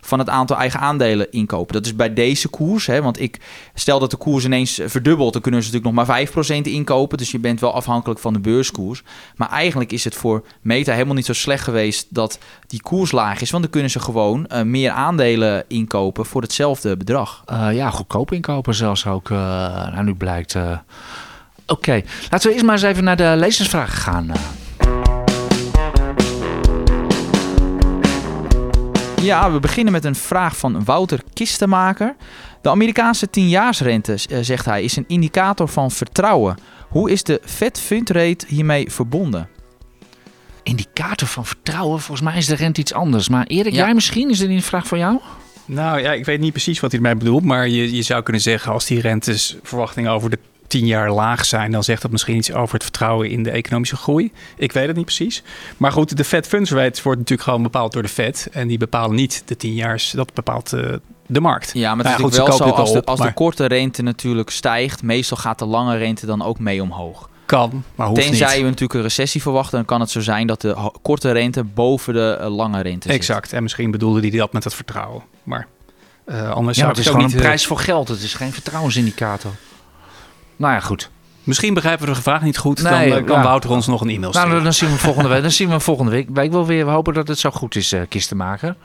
van het aantal eigen aandelen inkopen. Dat is bij deze koers. Hè, want ik stel dat de koers ineens verdubbelt, dan kunnen ze natuurlijk nog maar 5% inkopen. Dus je bent wel afhankelijk van de beurskoers. Maar eigenlijk is het voor Meta helemaal niet zo slecht geweest dat die koers laag is. Want dan kunnen ze gewoon uh, meer aandelen inkopen voor hetzelfde bedrag. Uh, ja, goedkoop inkopen zelfs ook, uh, nou nu blijkt. Uh... Oké, okay. laten we eerst maar eens even naar de lezersvragen gaan. Ja, we beginnen met een vraag van Wouter Kistenmaker. De Amerikaanse tienjaarsrente, zegt hij, is een indicator van vertrouwen. Hoe is de Fed Fund Rate hiermee verbonden? Indicator van vertrouwen? Volgens mij is de rente iets anders. Maar Erik, jij misschien? Is dit een vraag voor jou? Nou ja, ik weet niet precies wat hij ermee bedoelt. Maar je, je zou kunnen zeggen, als die rentesverwachtingen over de tien jaar laag zijn, dan zegt dat misschien iets over het vertrouwen in de economische groei. Ik weet het niet precies. Maar goed, de Fed Funds Rate wordt natuurlijk gewoon bepaald door de Fed. En die bepalen niet de tien jaar, dat bepaalt uh, de markt. Ja, maar het nou, is goed, wel zo, als, de, als de korte rente natuurlijk stijgt, meestal gaat de lange rente dan ook mee omhoog. Kan, maar hoeft Tenzij niet. je natuurlijk een recessie verwacht, dan kan het zo zijn dat de korte rente boven de uh, lange rente zit. Exact, en misschien bedoelde hij dat met het vertrouwen. Maar uh, anders ja, zou het is gewoon een prijs voor geld. Het is geen vertrouwensindicator. Nou ja, goed. Misschien begrijpen we de vraag niet goed. Nee, dan kan ja. Wouter ons nog een e-mail sturen. Nou, dan zien we volgende week. Dan zien we volgende week. Week wel weer. We hopen dat het zo goed is, uh, kist te maken.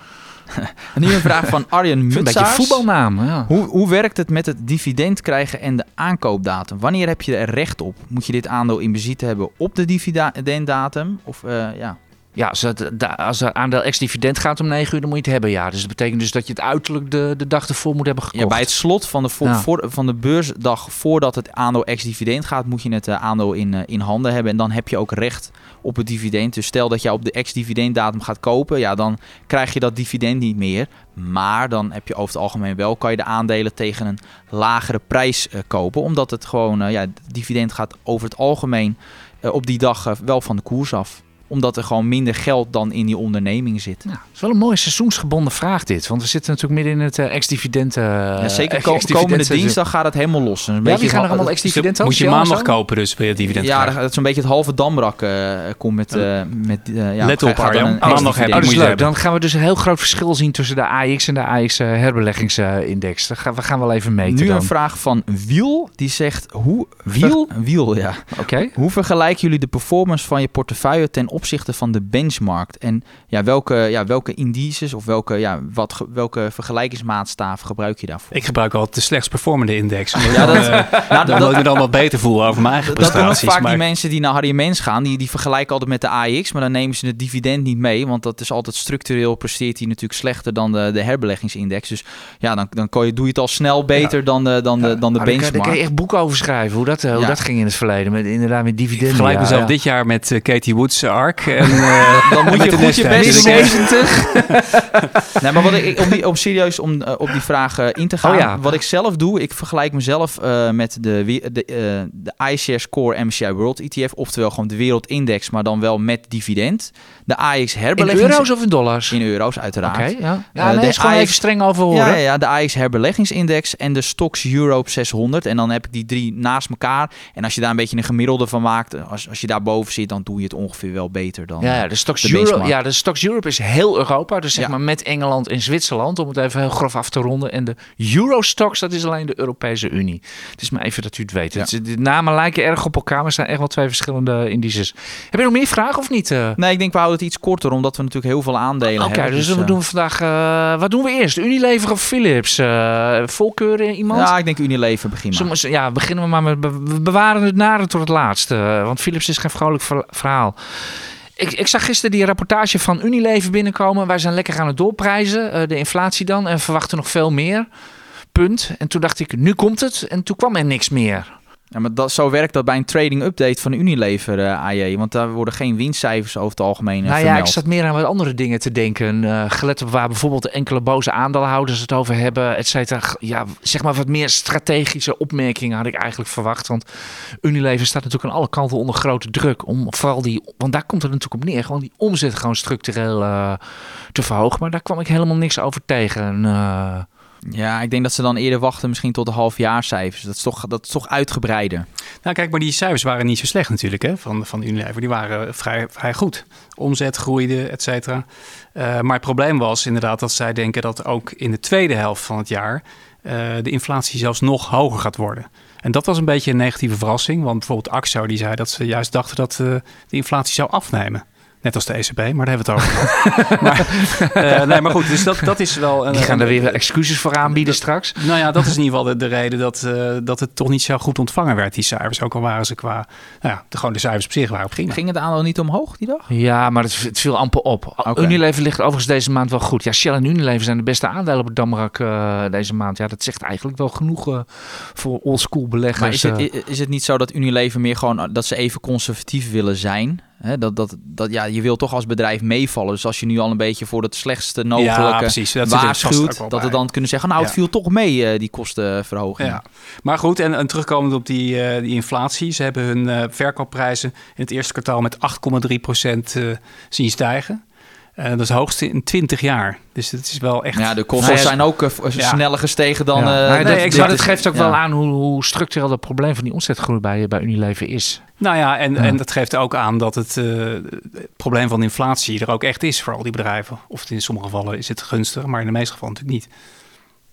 Nu een vraag van Arjen Mutsaars. Een beetje voetbalnaam. Ja. Hoe, hoe werkt het met het dividend krijgen en de aankoopdatum? Wanneer heb je er recht op? Moet je dit aandeel in bezit hebben op de dividenddatum? Of uh, ja... Ja, als, het, als aandeel ex-dividend gaat om 9 uur, dan moet je het hebben, ja. Dus dat betekent dus dat je het uiterlijk de, de dag ervoor moet hebben gekocht. Ja, bij het slot van de, voor, van de beursdag voordat het aandeel ex-dividend gaat, moet je het uh, aandeel in, uh, in handen hebben. En dan heb je ook recht op het dividend. Dus stel dat jij op de ex-dividenddatum gaat kopen, ja, dan krijg je dat dividend niet meer. Maar dan heb je over het algemeen wel, kan je de aandelen tegen een lagere prijs uh, kopen. Omdat het gewoon, ja, het dividend gaat over het algemeen op die dag wel van de koers af omdat er gewoon minder geld dan in die onderneming zit. Nou, dat is wel een mooie seizoensgebonden vraag dit. Want we zitten natuurlijk midden in het uh, ex-dividend. Uh, ja, zeker ko komende dinsdag gaat het helemaal los. Een ja, wie gaan er allemaal ex-dividend Moet je maandag kopen dus bij het dividend Ja, dat is een beetje het halve damrak uh, komt met... Uh, met ja, Let op Arjan, maandag heb je leuk. Dan gaan we dus een heel groot verschil zien tussen de AX en de AX herbeleggingindex. Dat gaan we gaan wel even meten Nu dan. een vraag van Wiel. Die zegt... Hoe, Wiel? Wiel, ja. Oké. Hoe vergelijken jullie de performance van je portefeuille ten opzichte van de benchmark? En ja, welke, ja, welke indices of welke, ja, wat, welke vergelijkingsmaatstaaf gebruik je daarvoor? Ik gebruik altijd de slechts performende index. Ja, dat, uh, nou, dat, ik me dan wat beter voel over mijn eigen prestaties. Dat doen vaak maar... die mensen die naar Harry Mens gaan, die, die vergelijken altijd met de AX, maar dan nemen ze het dividend niet mee, want dat is altijd structureel presteert hij natuurlijk slechter dan de, de herbeleggingsindex. Dus ja, dan, dan kan je, doe je het al snel beter ja. dan de, dan de, dan de benchmark. Daar kan je echt boeken over schrijven, hoe dat, uh, hoe dat ging in het verleden, met inderdaad met dividenden. Ik vergelijk mezelf dit jaar met uh, Katie Woods En, uh, dan moet je goed je best 70. nee, maar wat ik, om, die, om serieus om, uh, op die vraag uh, in te gaan. Oh, ja. Wat ik zelf doe, ik vergelijk mezelf uh, met de, de, de iShares Core MSCI World ETF. Oftewel gewoon de wereldindex, maar dan wel met dividend. De AX herbeleggings... In euro's of in dollars? In euro's, uiteraard. Oké, okay, ja. Ja, nee, de is gewoon AX, even streng over horen. Ja, ja, de AX herbeleggingsindex en de Stocks Europe 600. En dan heb ik die drie naast elkaar. En als je daar een beetje een gemiddelde van maakt, als, als je daar boven zit, dan doe je het ongeveer wel beter dan ja, de Stocks de Euro, ja, de Stocks Europe is heel Europa. Dus zeg ja. maar met Engeland en Zwitserland, om het even heel grof af te ronden. En de Eurostox, dat is alleen de Europese Unie. Het is maar even dat u het weet. Ja. Het, de namen lijken erg op elkaar, maar zijn echt wel twee verschillende indices. Heb je nog meer vragen of niet? Uh? Nee, ik denk we houden het iets korter, omdat we natuurlijk heel veel aandelen okay, hebben. Oké, dus, we doen vandaag... Uh, wat doen we eerst? Unilever of Philips? Uh, volkeuren iemand? Ja, ik denk Unilever beginnen. Ja, beginnen we maar met... We bewaren het nare tot het laatste. want Philips is geen vrolijk verhaal. Ik, ik zag gisteren die rapportage van Unilever binnenkomen. Wij zijn lekker aan het doorprijzen, eh, de inflatie dan, en verwachten nog veel meer. Punt. En toen dacht ik, nu komt het. En toen kwam er niks meer. Ja, maar dat, zo werkt dat bij een trading update van Unilever, eh AJ. Want daar worden geen winstcijfers over het algemeen eh, nou ja, ik zat meer aan wat andere dingen te denken. eh, gelet op waar bijvoorbeeld enkele boze aandeelhouders het over hebben, et cetera. Ja, zeg maar wat meer strategische opmerkingen had ik eigenlijk verwacht. Want Unilever staat natuurlijk aan alle kanten onder grote druk. Om vooral die, want daar komt het natuurlijk op neer. Gewoon die omzet gewoon structureel te verhogen. Maar daar kwam ik helemaal niks over tegen. Ja, ik denk dat ze dan eerder wachten misschien tot de halfjaarcijfers. Dat is toch, dat is toch uitgebreider. Nou kijk, maar die cijfers waren niet zo slecht natuurlijk hè, van, van Unilever. Die waren vrij, vrij goed. Omzet groeide, et cetera. Eh, maar het probleem was inderdaad dat zij denken dat ook in de tweede helft van het jaar... eh, de inflatie zelfs nog hoger gaat worden. En dat was een beetje een negatieve verrassing. Want bijvoorbeeld Axo die zei dat ze juist dachten dat eh, de inflatie zou afnemen. Net als de ECB, maar daar hebben we het over maar, eh, nee, maar goed, dus dat, dat is wel... Een, Die gaan er weer excuses voor aanbieden straks. nou ja, dat is in ieder geval de, de reden dat, eh, dat het toch niet zo goed ontvangen werd, die cijfers. Ook al waren ze qua, nou ja, de, gewoon de cijfers op zich waren prima. Ging het aandeel niet omhoog die dag? Ja, maar het, het viel amper op. Oké. Unilever ligt overigens deze maand wel goed. Ja, Shell en Unilever zijn de beste aandelen op het Damrak eh, deze maand. Ja, dat zegt eigenlijk wel genoeg voor oldschool beleggers. Maar is het, is het niet zo dat Unilever meer gewoon dat ze even conservatief willen zijn? Hè, dat, dat, dat, ja, je wil toch als bedrijf meevallen. Dus als je nu al een beetje voor het slechtste ja, mogelijke precies. Dat ook waarschuwt, dat we dan kunnen zeggen, nou het Ja. viel toch mee eh, die kostenverhoging. Ja. Maar goed, en, en terugkomend op die, eh, die inflatie. Ze hebben hun eh, verkoopprijzen in het eerste kwartaal met 8,3 procent eh, zien stijgen. Eh, dat is het hoogste in 20 jaar. Dus het is wel echt... Ja, de kosten Nou zijn ook eh, ja. sneller gestegen dan... Ja. eh, nee, dat, ik maar zou- dat geeft ook ja. wel aan hoe, hoe structureel dat probleem van die omzetgroei bij, bij Unilever is. Nou ja, en, Ja. en dat geeft ook aan dat het, eh, het probleem van inflatie er ook echt is voor al die bedrijven. Of in sommige gevallen is het gunstig, maar in de meeste gevallen natuurlijk niet.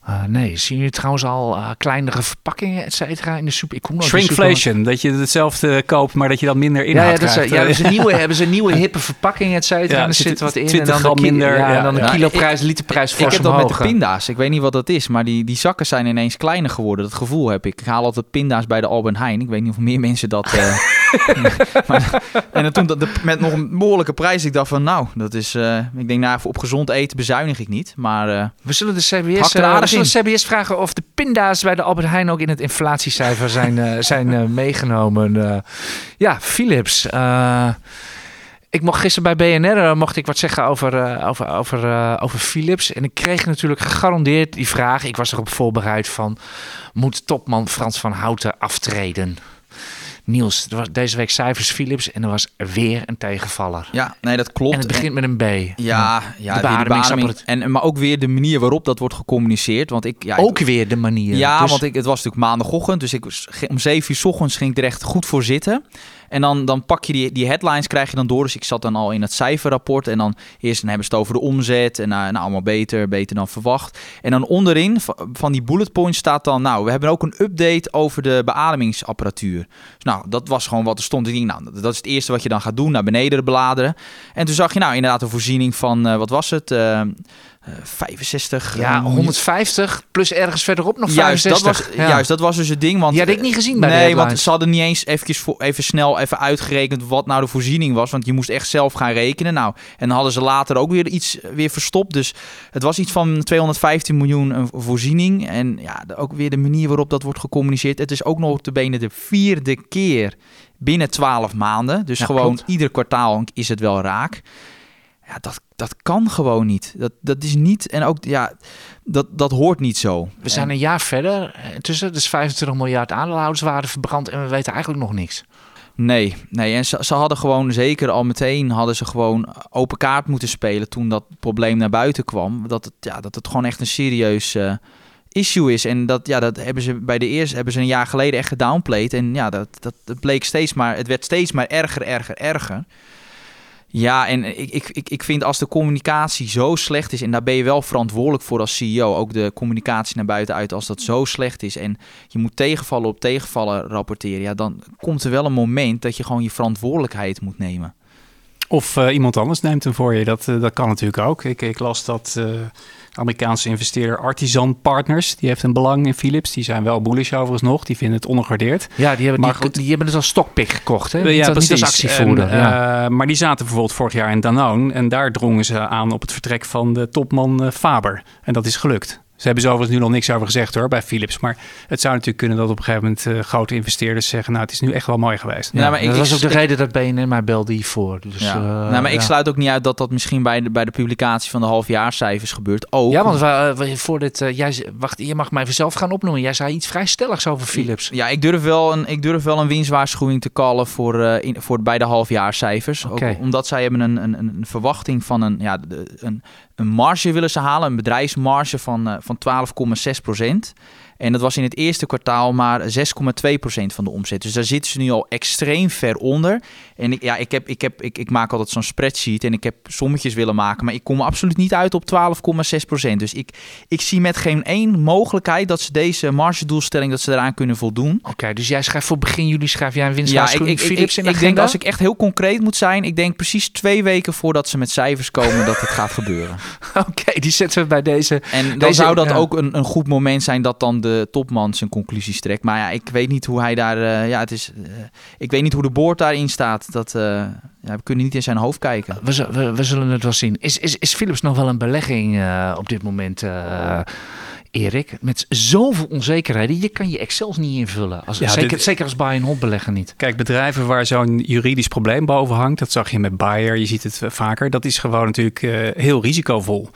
Eh, nee, zien jullie trouwens al eh, kleinere verpakkingen, et cetera, in de super? Ik kom supermarkt. Shrinkflation, dat je hetzelfde koopt, maar dat je dan minder Ja, inhoud ja, dat is, krijgt. ja, hebben ze een nieuwe, hebben ze nieuwe hippe verpakking, et cetera. Ja, en er zit wat in. 20 en dan de minder, Ja, en ja. dan de Ja, kiloprijs, literprijs Ik fors heb dat met de pinda's. Ik weet niet wat dat is, maar die, die zakken zijn ineens kleiner geworden. Dat gevoel heb ik. Ik haal altijd pinda's bij de Albert Heijn. Ik weet niet of meer mensen dat... eh, maar, en dan toen dat de, met nog een behoorlijke prijs. Ik dacht van, nou, dat is... ik denk, nou, op gezond eten bezuinig ik niet. Maar We zullen de CBS, zullen CBS vragen of de pinda's bij de Albert Heijn ook in het inflatiecijfer zijn, eh, zijn eh, meegenomen. Eh, ja, Philips. ik mocht gisteren bij BNR mocht ik wat zeggen over, over, over, over Philips. En ik kreeg natuurlijk gegarandeerd die vraag. Ik was erop voorbereid van... Moet topman Frans van Houten aftreden? Niels, er was deze week cijfers Philips en er was weer een tegenvaller. ja, nee, dat klopt. En het begint met een B. Ja, ja De. En, maar ook weer de manier waarop dat wordt gecommuniceerd. Want ik, ja, ik- Ook weer de manier. Ja, Dus- want ik, het was natuurlijk maandagochtend. Dus ik, om 7 uur 's ochtends ging ik er echt goed voor zitten. En dan, dan pak je die, die headlines, krijg je dan door. Dus ik zat dan al in het cijferrapport. En dan eerst dan hebben ze het over de omzet. En nou, nou, allemaal beter, beter dan verwacht. En dan onderin va- van die bullet points staat dan... Nou, we hebben ook een update over de beademingsapparatuur. Dus nou, dat was gewoon wat er stond. Ik denk, nou, dat is het eerste wat je dan gaat doen. Naar beneden bladeren. En toen zag je nou inderdaad een voorziening van, eh, wat was het? Eh, eh, 65 Ja, miljoen- 150 plus ergens verderop nog Juist dat, 65. was, Ja. juist, dat was dus het ding. Want, Die had ik niet gezien bij de Nee, want ze hadden niet eens eventjes voor, even snel even uitgerekend wat nou de voorziening was. Want je moest echt zelf gaan rekenen. Nou, en dan hadden ze later ook weer iets weer verstopt. Dus het was iets van 215 miljoen een voorziening. En ja, ook weer de manier waarop dat wordt gecommuniceerd. Het is ook nog te benen de vierde keer binnen 12 maanden. Dus Ja, gewoon klopt. ieder kwartaal is het wel raak. Ja, dat, dat kan gewoon niet. Dat, dat is niet. En ook, ja, dat, dat hoort niet zo. We zijn een jaar verder. eh, Tussen, dus 25 miljard aandeelhouderswaarde verbrand en we weten eigenlijk nog niks. Nee, nee. En ze, ze hadden gewoon zeker al meteen hadden ze gewoon open kaart moeten spelen toen dat probleem naar buiten kwam. Dat het, ja, dat het gewoon echt een serieus eh, issue is. En dat, ja, dat hebben ze bij de eerste hebben ze een jaar geleden echt gedownplayed. En ja, dat, dat, dat bleek steeds maar, het werd steeds maar erger, erger, erger. Ja, en ik, ik, ik, vind als de communicatie zo slecht is, en daar ben je wel verantwoordelijk voor als CEO, ook de communicatie naar buiten uit, als dat zo slecht is en je moet tegenvallen op tegenvallen rapporteren, ja, dan komt er wel een moment dat je gewoon je verantwoordelijkheid moet nemen. Of uh, iemand anders neemt hem voor je. Dat, uh, dat kan natuurlijk ook. Ik, ik las dat uh, Amerikaanse investeerder Artisan Partners... die heeft een belang in Philips. Die zijn wel bullish overigens nog. Die vinden het ongewaardeerd. Ja, die hebben, Maar die, goed. die hebben het als stokpik gekocht. Hè? Ja, niet, als- niet als precies. actievoerder. En, ja. eh, maar die zaten bijvoorbeeld vorig jaar in Danone. En daar drongen ze aan op het vertrek van de topman eh, Faber. En dat is gelukt. Ze hebben overigens nu nog niks over gezegd hoor, bij Philips. Maar het zou natuurlijk kunnen dat op een gegeven moment eh, grote investeerders zeggen... nou, het is nu echt wel mooi geweest. Ja, maar ik- dat ik- was ook de ik- reden dat BNN mij belde hiervoor. Dus, ja. eh, nou, maar ik ja. sluit ook niet uit dat dat misschien bij de, bij de publicatie van de halfjaarcijfers gebeurt. Ook. Ja, want we, eh, we- voor dit, eh, jij, wacht, je mag mij even zelf gaan opnoemen. Jij zei iets vrij stelligs over Philips. Ja, ik durf wel een, ik durf wel een winstwaarschuwing te callen voor, eh, in, voor bij de halfjaarcijfers. Ook omdat zij hebben een, een, een verwachting van een, ja, de- een, een marge willen ze halen, een bedrijfsmarge van, eh, van 12,6 procent. En dat was in het eerste kwartaal maar 6,2 procent van de omzet. Dus daar zitten ze nu al extreem ver onder. En ik, ja, ik, heb, ik, heb, ik, ik maak altijd zo'n spreadsheet en ik heb sommetjes willen maken. Maar ik kom absoluut niet uit op 12,6 procent. Dus ik, ik zie met geen één mogelijkheid dat ze deze margedoelstelling dat ze eraan kunnen voldoen. Oké, dus jij schrijft voor begin juli schrijf jij een Ja, ik, winstwaarschuwing ik, Philips in de ik denk als ik echt heel concreet moet zijn, ik denk precies twee weken voordat ze met cijfers komen dat het gaat gebeuren. Oké, die zetten we bij deze. En dan Deze- zou dat ja. ook een, een goed moment zijn dat dan de topman zijn conclusies trekt. Maar ja, ik weet niet hoe hij daar, eh, ja, het is, eh, ik weet niet hoe de boord daarin staat. Dat, eh, ja, we kunnen niet in zijn hoofd kijken. We, z- we, we zullen het wel zien. Is, is, is Philips nog wel een belegging eh, op dit moment, eh, Erik? Met zoveel onzekerheden. Je kan je Excels niet invullen. Als, Ja, zeker, dit- zeker als buy and hold belegger niet. Kijk, bedrijven waar zo'n juridisch probleem boven hangt, dat zag je met Bayer, je ziet het eh, vaker, dat is gewoon natuurlijk eh, heel risicovol.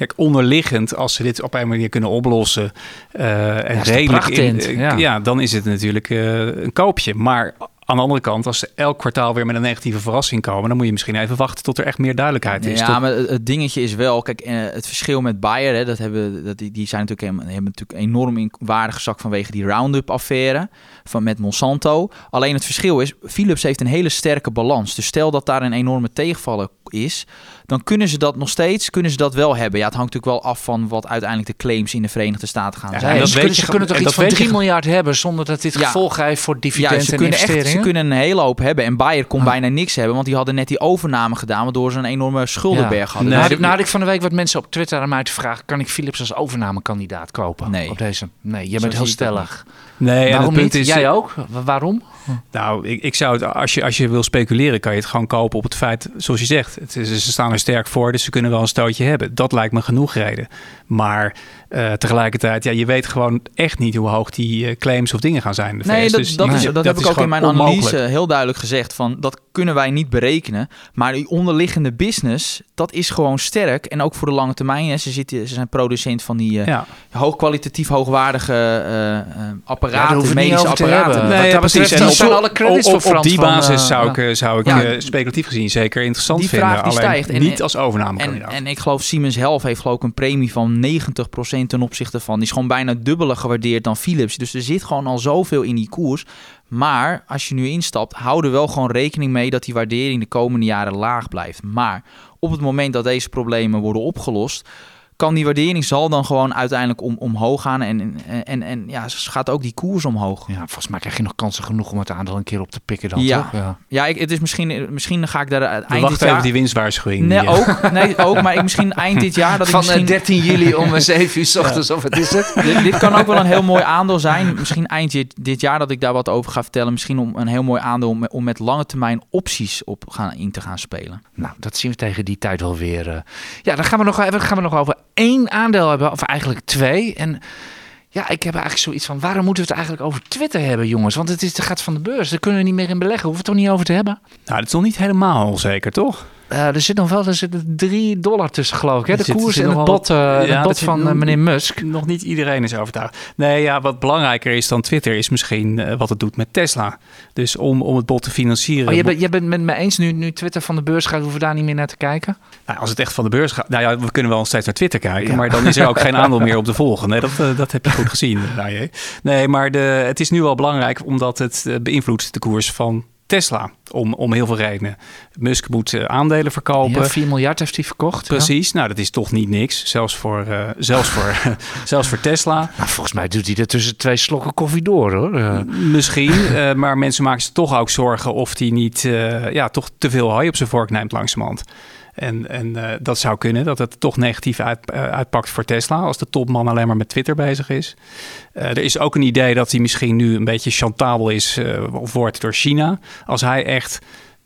Kijk, onderliggend, als ze dit op een manier kunnen oplossen eh, en de redelijk eh, ja. ja. dan is het natuurlijk eh, een koopje. Maar aan de andere kant, als ze elk kwartaal weer met een negatieve verrassing komen, dan moet je misschien even wachten tot er echt meer duidelijkheid is. Ja, Tot- maar het dingetje is wel, kijk, het verschil met Bayer, hè, dat hebben, dat, die, die zijn natuurlijk, helemaal- hebben natuurlijk enorm in waarde gezakt vanwege die Roundup-affaire van met Monsanto. Alleen het verschil is, Philips heeft een hele sterke balans. Dus stel dat daar een enorme tegenvaller is, dan kunnen ze dat nog steeds, kunnen ze dat wel hebben. Ja, het hangt natuurlijk wel af van wat uiteindelijk de claims in de Verenigde Staten gaan Ja, zijn. en Ja, dat ze kunnen, je ze gewoon- kunnen toch iets van weet je 3 miljard hebben zonder dat dit Ja. gevolgen heeft voor Ja, dividend ze en kunnen, echt, ze kunnen een hele hoop hebben. En Bayer kon Ah. bijna niks hebben, want die hadden net die overname gedaan, waardoor ze een enorme schuldenberg hadden. Nee, nou, had Dus- ik, nou had ik van de week wat mensen op Twitter aan mij te vragen... kan ik Philips als overnamekandidaat kopen? Nee. Op deze? Nee, jij Zo bent heel stellig. Nee, en Waarom niet? is, Jij ook? Wa- Waarom? Nou, ik, ik zou het, als je, als je wil speculeren, kan je het gewoon kopen op het feit, zoals je zegt, het is, ze staan er sterk voor, dus ze kunnen wel een stootje hebben. Dat lijkt me genoeg reden. Maar eh, tegelijkertijd, ja, je weet gewoon echt niet hoe hoog die eh, claims of dingen gaan zijn. de Nee, VS. dat, Dus dat, die- is, dat, heb ik ook in mijn onmogelijk. analyse heel duidelijk gezegd. Van, dat kunnen wij niet berekenen. Maar die onderliggende business, dat is gewoon sterk. En ook voor de lange termijn. Hè. Ze, zitten, ze zijn producent van die eh, Ja. hoogkwalitatief hoogwaardige eh, eh, Ja, apparaten, medische apparaten. Nee, ja, precies. betreft, En dat op, zijn alle credits op, voor op Frans die van, basis zou ik, zou ik Ja. speculatief gezien zeker interessant Die vinden. vraag die stijgt. En- niet als En, overnamekandidaat. en ik geloof Siemens Health heeft geloof ik een premie van 90% ten opzichte van. Die is gewoon bijna dubbele gewaardeerd dan Philips. Dus er zit gewoon al zoveel in die koers. Maar als je nu instapt, hou er wel gewoon rekening mee dat die waardering de komende jaren laag blijft. Maar op het moment dat deze problemen worden opgelost, kan die waardering zal dan gewoon uiteindelijk om, omhoog gaan. En, en, en, ja, gaat ook die koers omhoog. Ja, volgens mij krijg je nog kansen genoeg om het aandeel een keer op te pikken dan, Ja. toch? Ja. Ja, ik, het is misschien, misschien ga ik daar eind We dit wachten jaar... even die winstwaarschuwing. Nee, die, eh, ook, nee, ook, maar ik misschien eind dit jaar dat ik Van misschien... eh, 13 juli om 7 uur 's ochtends, of wat is het? dit, dit kan ook wel een heel mooi aandeel zijn. Misschien eind dit, dit jaar dat ik daar wat over ga vertellen. Misschien om een heel mooi aandeel om, om met lange termijn opties op gaan, in te gaan spelen. Nou, dat zien we tegen die tijd wel weer. eh. Ja, dan gaan we, nog, even- gaan we nog over één aandeel hebben, of eigenlijk twee. En ja, ik heb eigenlijk zoiets van, waarom moeten we het eigenlijk over Twitter hebben, jongens? Want het, is, het gaat van de beurs, daar kunnen we niet meer in beleggen. Hoeven we het toch niet over te hebben? Nou, dat is nog niet helemaal onzeker, toch? Eh, er zit nog wel er zit 3 dollar tussen, geloof ik. Hè? De zit- er koers zit en het bod, eh, het van eh, nog- meneer Musk. Nog niet iedereen is overtuigd. Nee, ja, wat belangrijker is dan Twitter is misschien wat het doet met Tesla. Dus om, om het bot te financieren. Oh, je, bent, je bent met me eens, nu, nu Twitter van de beurs gaat, hoeven we daar niet meer naar te kijken? Nou, als het echt van de beurs gaat. Nou ja, we kunnen wel steeds naar Twitter kijken. Ja. Maar dan is er ook geen aandeel meer op de volgende. Nee, dat, dat heb je goed gezien. Nee, maar de, het is nu wel belangrijk omdat het beïnvloedt de koers van Tesla. Om, om heel veel redenen. Musk moet uh, aandelen verkopen. Ja, 4 miljard heeft hij verkocht. Precies. Ja. Nou, dat is toch niet niks. Zelfs voor, uh, zelfs voor, zelfs voor Tesla. Nou, volgens mij doet hij dat tussen twee slokken koffie door, hoor. Uh. Misschien. maar mensen maken zich toch ook zorgen of hij niet ja, toch te veel hooi op zijn vork neemt langzamerhand. En, en uh, dat zou kunnen, dat het toch negatief uit, uh, uitpakt voor Tesla als de topman alleen maar met Twitter bezig is. Uh, er is ook een idee dat hij misschien nu een beetje chantabel is of wordt door China. Als hij echt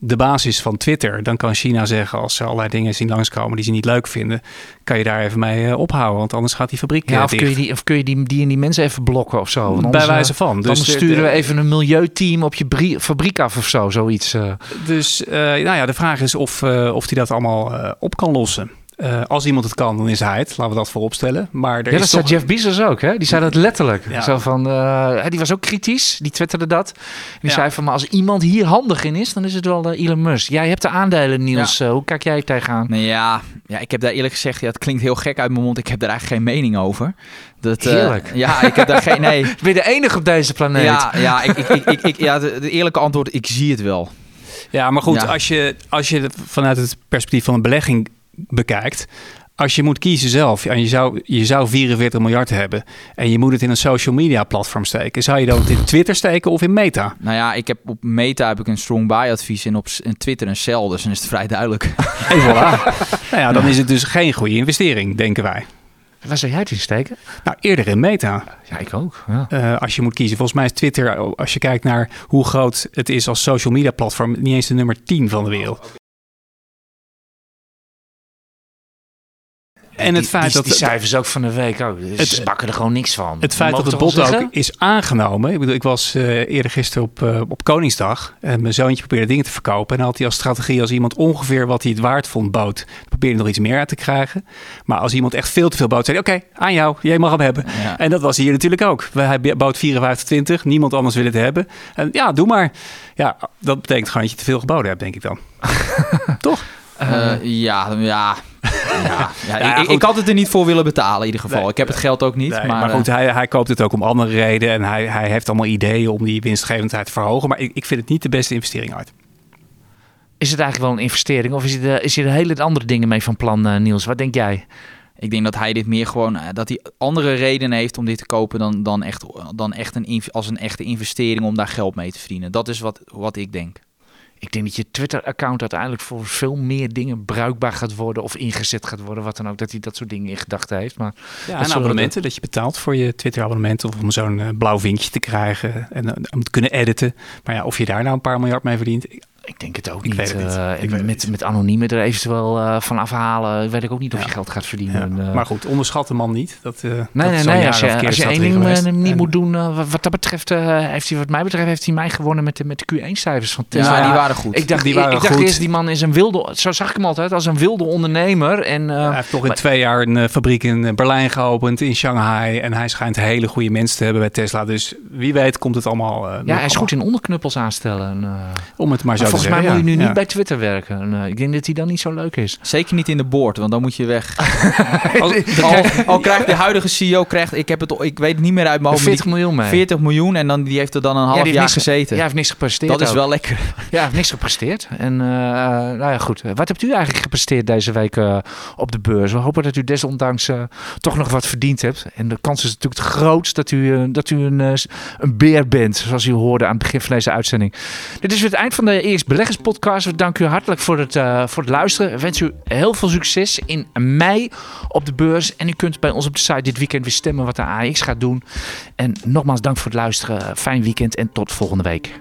de basis van Twitter. Dan kan China zeggen, als ze allerlei dingen zien langskomen die ze niet leuk vinden, kan je daar even mee uh, ophouden, want anders gaat die fabriek ja, uh, of kun je die Of kun je die, die en die mensen even blokken of zo? Bij wijze van. Dus dan sturen we even een milieuteam op je fabriek af of zo, zoiets. Uh. Dus nou ja, de vraag is of, of die dat allemaal op kan lossen. Uh, als iemand het kan, dan is hij het. Laten we dat vooropstellen. Maar er ja, is dat toch... zei Jeff Bezos ook. Hè? Die zei dat letterlijk. Ja. Zo van, uh, die was ook kritisch. Die twitterde dat. Die ja. zei van, maar als iemand hier handig in is, dan is het wel uh, Elon Musk. Jij hebt de aandelen, Niels. Ja. hoe kijk jij tegenaan? Nee, ja, ja, ik heb daar eerlijk gezegd, ja, het klinkt heel gek uit mijn mond. Ik heb daar eigenlijk geen mening over. Dat, Heerlijk. ja, ik heb daar geen... Nee. ben je de enige op deze planeet? Ja, ja, ik, ik, ik, ik ja de, de eerlijke antwoord, ik zie het wel. Ja, maar goed, Als, je, als je het vanuit het perspectief van een belegging bekijkt. Als je moet kiezen zelf en je zou, je zou 44 miljard hebben en je moet het in een social media platform steken, zou je dan het in Twitter steken of in Meta? Nou ja, ik heb op Meta heb ik een strong buy advies en op Twitter een sell, dus dan is het vrij duidelijk. En voilà. nou ja, dan is het dus geen goede investering, denken wij. Waar zou jij het in steken? Nou, eerder in Meta. Ja, ik ook. Ja. Uh, als je moet kiezen. Volgens mij is Twitter, als je kijkt naar hoe groot het is als social media platform, niet eens de nummer 10 van de wereld. En het feit die, dat die cijfers ook van de week ook. Dus ze bakken er gewoon niks van. Het feit dat het bot ook is aangenomen. Ik bedoel, ik was uh, eerder gisteren op, uh, op Koningsdag. En mijn zoontje probeerde dingen te verkopen. En dan had hij als strategie als iemand ongeveer wat hij het waard vond bood. Probeerde nog iets meer uit te krijgen. Maar als iemand echt veel te veel bood, zei hij: Oké, okay, aan jou, jij mag hem hebben. Ja. En dat was hier natuurlijk ook. Hij bood 54,20. Niemand anders wil het hebben. En ja, doe maar. Ja, dat betekent gewoon dat je te veel geboden hebt, denk ik dan. Toch? Uh, ja, ja. Ja, ja, ja ik, ik, had het er niet voor willen betalen in ieder geval. Nee, ik heb het geld ook niet. Nee, maar, maar, goed, hij, hij koopt het ook om andere redenen. En hij, hij heeft allemaal ideeën om die winstgevendheid te verhogen. Maar ik, ik vind het niet de beste investering uit. Is het eigenlijk wel een investering? Of is hij er, is hij er hele andere dingen mee van plan, uh, Niels? Wat denk jij? Ik denk dat hij dit meer gewoon... dat hij andere redenen heeft om dit te kopen... dan, dan, echt, dan echt een, als een echte investering om daar geld mee te verdienen. Dat is wat, wat ik denk. Ik denk dat je Twitter-account uiteindelijk voor veel meer dingen bruikbaar gaat worden of ingezet gaat worden. Wat dan ook, dat hij dat soort dingen in gedachten heeft. Maar ja, en abonnementen, dat je betaalt voor je Twitter-abonnement of om zo'n uh, blauw vinkje te krijgen en uh, om te kunnen editen. Maar ja, of je daar nou een paar miljard mee verdient, ik denk het ook ik niet. Weet het niet. Uh, ik met, met, met anoniemen er eventueel uh, van afhalen, weet ik ook niet of ja. je geld gaat verdienen. Ja. Uh, maar goed, onderschat de man niet. Dat, nee, dat nee, nee. Als je, als je één ding niet en... moet doen, wat dat betreft, heeft hij, wat mij betreft, heeft hij mij gewonnen met de, met de Q1-cijfers van Tesla. Ja, die waren goed. Ik dacht, die waren ik, ik goed. dacht eerst, die man is een wilde, zo zag ik hem altijd, als een wilde ondernemer. En, hij heeft toch in maar, twee jaar een fabriek in Berlijn geopend, in Shanghai. En hij schijnt hele goede mensen te hebben bij Tesla. Dus wie weet komt het allemaal... ja, hij is goed in onderknuppels aanstellen. Om het maar zo te Volgens mij moet je nu niet bij Twitter werken. Uh, ik denk dat hij dan niet zo leuk is. Zeker niet in de board, want dan moet je weg. al, al, al, krijgt de huidige CEO, krijgt, ik, heb het, ik weet het niet meer uit mijn hoofd. 40 miljoen mee. 40 miljoen en dan, die heeft er dan een half ja, jaar niks, gezeten. Ja, heeft niks gepresteerd. Dat is wel lekker. Ja, hij heeft niks gepresteerd. En uh, nou ja, goed. Wat hebt u eigenlijk gepresteerd deze week uh, op de beurs? We hopen dat u desondanks uh, toch nog wat verdiend hebt. En de kans is natuurlijk het grootst dat u, dat u een, een beer bent, zoals u hoorde aan het begin van deze uitzending. Dit is weer het eind van de Eerst Beleggers podcast. We danken u hartelijk voor het, uh, voor het luisteren. Ik wens u heel veel succes in mei op de beurs. En u kunt bij ons op de site dit weekend weer stemmen wat de AX gaat doen. En nogmaals dank voor het luisteren. Fijn weekend en tot volgende week.